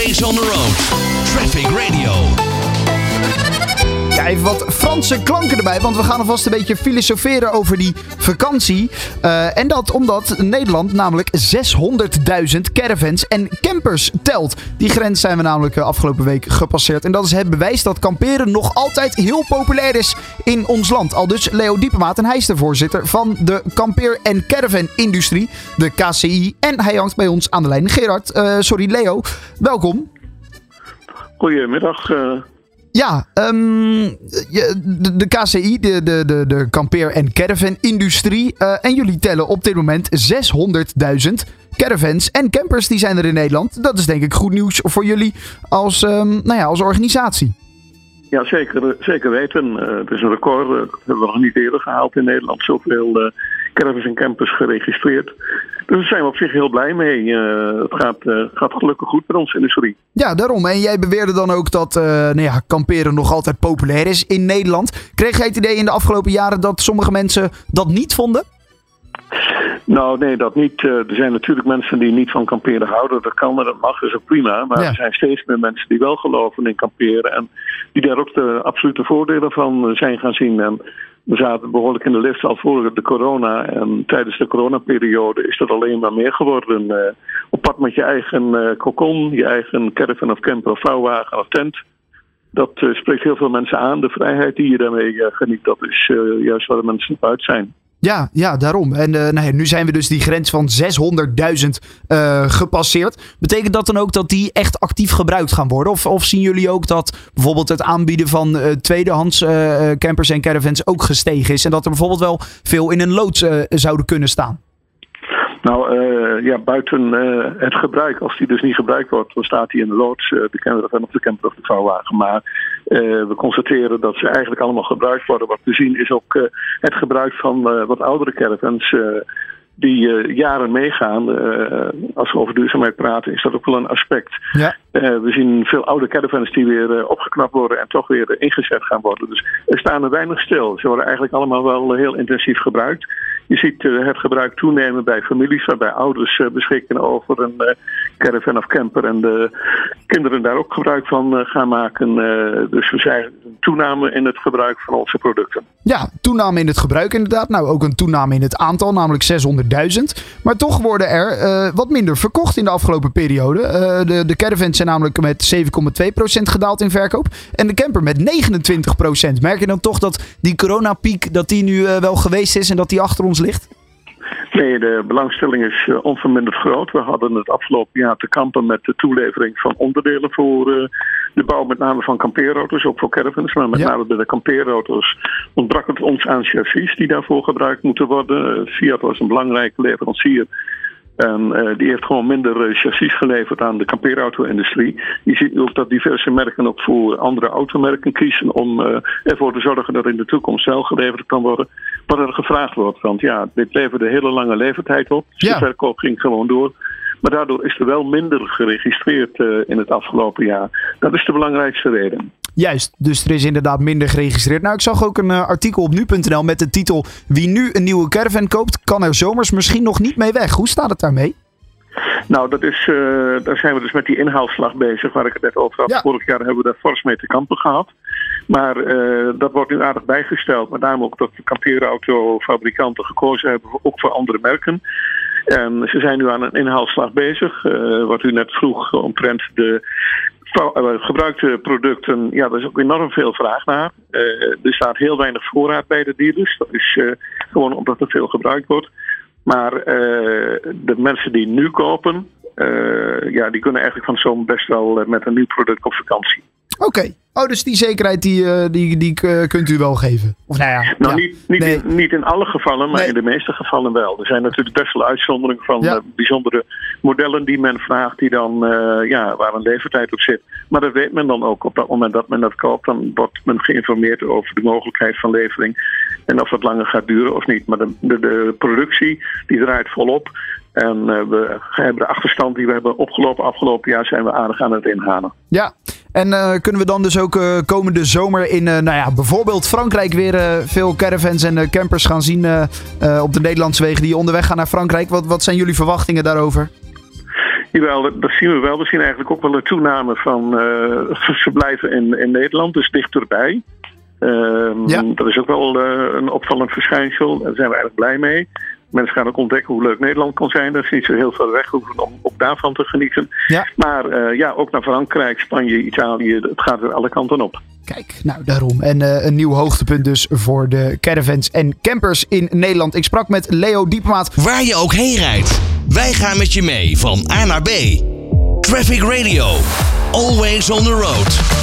Always on the road. Traffic Radio. Even wat Franse klanken erbij, want we gaan alvast een beetje filosoferen over die vakantie. Uh, en dat omdat Nederland namelijk 600.000 caravans en campers telt. Die grens zijn we namelijk uh, afgelopen week gepasseerd. En dat is het bewijs dat kamperen nog altijd heel populair is in ons land. Al dus Leo Diepemaat en hij is de voorzitter van de kampeer- en caravan-industrie, de KCI. En hij hangt bij ons aan de lijn. Gerard, uh, sorry Leo, welkom. Goedemiddag. Ja, um, de, KCI, de, de, de, de kampeer- en caravan-industrie. Uh, en jullie tellen op dit moment 600.000 caravans en campers die zijn er in Nederland. Dat is denk ik goed nieuws voor jullie als, um, nou ja, als organisatie. Ja, zeker, zeker weten. Uh, het is een record. Dat hebben we nog niet eerder gehaald in Nederland. Zoveel caravans en campers geregistreerd. Dus daar zijn we op zich heel blij mee. Uh, het gaat, uh, gaat gelukkig goed met onze industrie. Ja, daarom. En jij beweerde dan ook dat uh, nou ja, kamperen nog altijd populair is in Nederland. Kreeg jij het idee in de afgelopen jaren dat sommige mensen dat niet vonden? Nou, nee, dat niet. er zijn natuurlijk mensen die niet van kamperen houden. Dat kan en dat mag, is ook prima. Maar ja. er zijn steeds meer mensen die wel geloven in kamperen. En die daar ook de absolute voordelen van zijn gaan zien. En we zaten behoorlijk in de lift al voor de corona. En tijdens de coronaperiode is dat alleen maar meer geworden. Uh, op pad met je eigen uh, kokon, je eigen caravan of camper of vouwwagen of tent. Dat uh, spreekt heel veel mensen aan. De vrijheid die je daarmee geniet, dat is juist waar de mensen op uit zijn. Ja, ja, daarom. En uh, nou nu zijn we dus die grens van 600.000 uh, gepasseerd. Betekent dat dan ook dat die echt actief gebruikt gaan worden? Of, of zien jullie ook dat bijvoorbeeld het aanbieden van uh, tweedehands campers en caravans ook gestegen is? En dat er bijvoorbeeld wel veel in een loods zouden kunnen staan? Nou uh, ja, buiten uh, het gebruik, als die dus niet gebruikt wordt, dan staat die in de loods, uh, de caravan of de camper of de vouwwagen. Maar we constateren dat ze eigenlijk allemaal gebruikt worden. Wat we zien is ook het gebruik van wat oudere caravans die uh, jaren meegaan. Uh, als we over duurzaamheid praten, is dat ook wel een aspect. Ja. Uh, we zien veel oude caravans die weer opgeknapt worden en toch weer ingezet gaan worden. Dus er staan er weinig stil. Ze worden eigenlijk allemaal wel heel intensief gebruikt. Je ziet het gebruik toenemen bij families waarbij ouders beschikken over een caravan of camper en de kinderen daar ook gebruik van gaan maken. dus we zijn een toename in het gebruik van onze producten. Ja, toename in het gebruik inderdaad. Nou, ook een toename in het aantal, namelijk 600.000. Maar toch worden er uh, wat minder verkocht in de afgelopen periode. Uh, de, de caravans zijn namelijk met 7,2% gedaald in verkoop. En de camper met 29%. Merk je dan toch dat die coronapiek dat die nu uh, wel geweest is en dat die achter ons ligt? Nee, de belangstelling is uh, onverminderd groot. We hadden het afgelopen jaar te kampen met de toelevering van onderdelen voor uh, de bouw, met name van kampeerauto's, ook voor caravans. Maar met ja. name bij de kampeerauto's ontbrak het ons aan chassis die daarvoor gebruikt moeten worden. Fiat was een belangrijke leverancier. En uh, die heeft gewoon minder uh, chassis geleverd aan de kampeerauto-industrie. Je ziet ook dat diverse merken ook voor andere automerken kiezen om uh, ervoor te zorgen dat in de toekomst wel geleverd kan worden wat er gevraagd wordt. Want ja, dit leverde hele lange levertijd op. Dus Ja. De verkoop ging gewoon door. Maar daardoor is er wel minder geregistreerd in het afgelopen jaar. Dat is de belangrijkste reden. Juist, dus er is inderdaad minder geregistreerd. Nou, ik zag ook een uh, artikel op nu.nl met de titel... Wie nu een nieuwe caravan koopt, kan er zomers misschien nog niet mee weg. Hoe staat het daarmee? Nou, dat is, uh, daar zijn we dus met die inhaalslag bezig, waar ik het net over had. Ja. Vorig jaar hebben we daar fors mee te kampen gehad. Maar uh, dat wordt nu aardig bijgesteld. Met name ook dat de kampeerautofabrikanten gekozen hebben, ook voor andere merken. En ze zijn nu aan een inhaalslag bezig. Uh, wat u net vroeg omtrent de gebruikte producten. Ja, daar is ook enorm veel vraag naar. Uh, er staat heel weinig voorraad bij de dealers. Dat is uh, gewoon omdat er veel gebruikt wordt. Maar de mensen die nu kopen, ja, die kunnen eigenlijk van zo'n best wel met een nieuw product op vakantie. Oké. Okay. Oh, dus die zekerheid die, uh, die, die uh, kunt u wel geven? Of nou ja. Nou, ja. niet, niet, nee. in, niet in alle gevallen, maar Nee. in de meeste gevallen wel. Er zijn natuurlijk best wel uitzonderingen van Ja. eh, bijzondere modellen die men vraagt, die dan, eh, ja, waar een levertijd op zit. Maar dat weet men dan ook. Op dat moment dat men dat koopt, dan wordt men geïnformeerd over de mogelijkheid van levering. En of dat langer gaat duren of niet. Maar de, de, de productie, die draait volop. En eh, we hebben de achterstand die we hebben opgelopen afgelopen jaar, zijn we aardig aan het inhalen. Ja. En eh, kunnen we dan dus ook eh, komende zomer in, eh, nou ja, bijvoorbeeld Frankrijk weer veel caravans en campers gaan zien op de Nederlandse wegen die onderweg gaan naar Frankrijk? Wat, wat zijn jullie verwachtingen daarover? Jawel, dat, dat, zien we wel. We zien eigenlijk ook wel een toename van verblijven in, in Nederland, dus dichterbij. Ehm, ja. Dat is ook wel een opvallend verschijnsel. Daar zijn we eigenlijk blij mee. Mensen gaan ook ontdekken hoe leuk Nederland kan zijn. Dat is niet zo heel ver weg hoeven om ook daarvan te genieten. Ja. Maar uh, ja, ook naar Frankrijk, Spanje, Italië. Het gaat er alle kanten op. Kijk, nou daarom. En uh, een nieuw hoogtepunt dus voor de caravans en campers in Nederland. Ik sprak met Leo Diepmaat. Waar je ook heen rijdt, wij gaan met je mee van A naar B. Traffic Radio. Always on the road.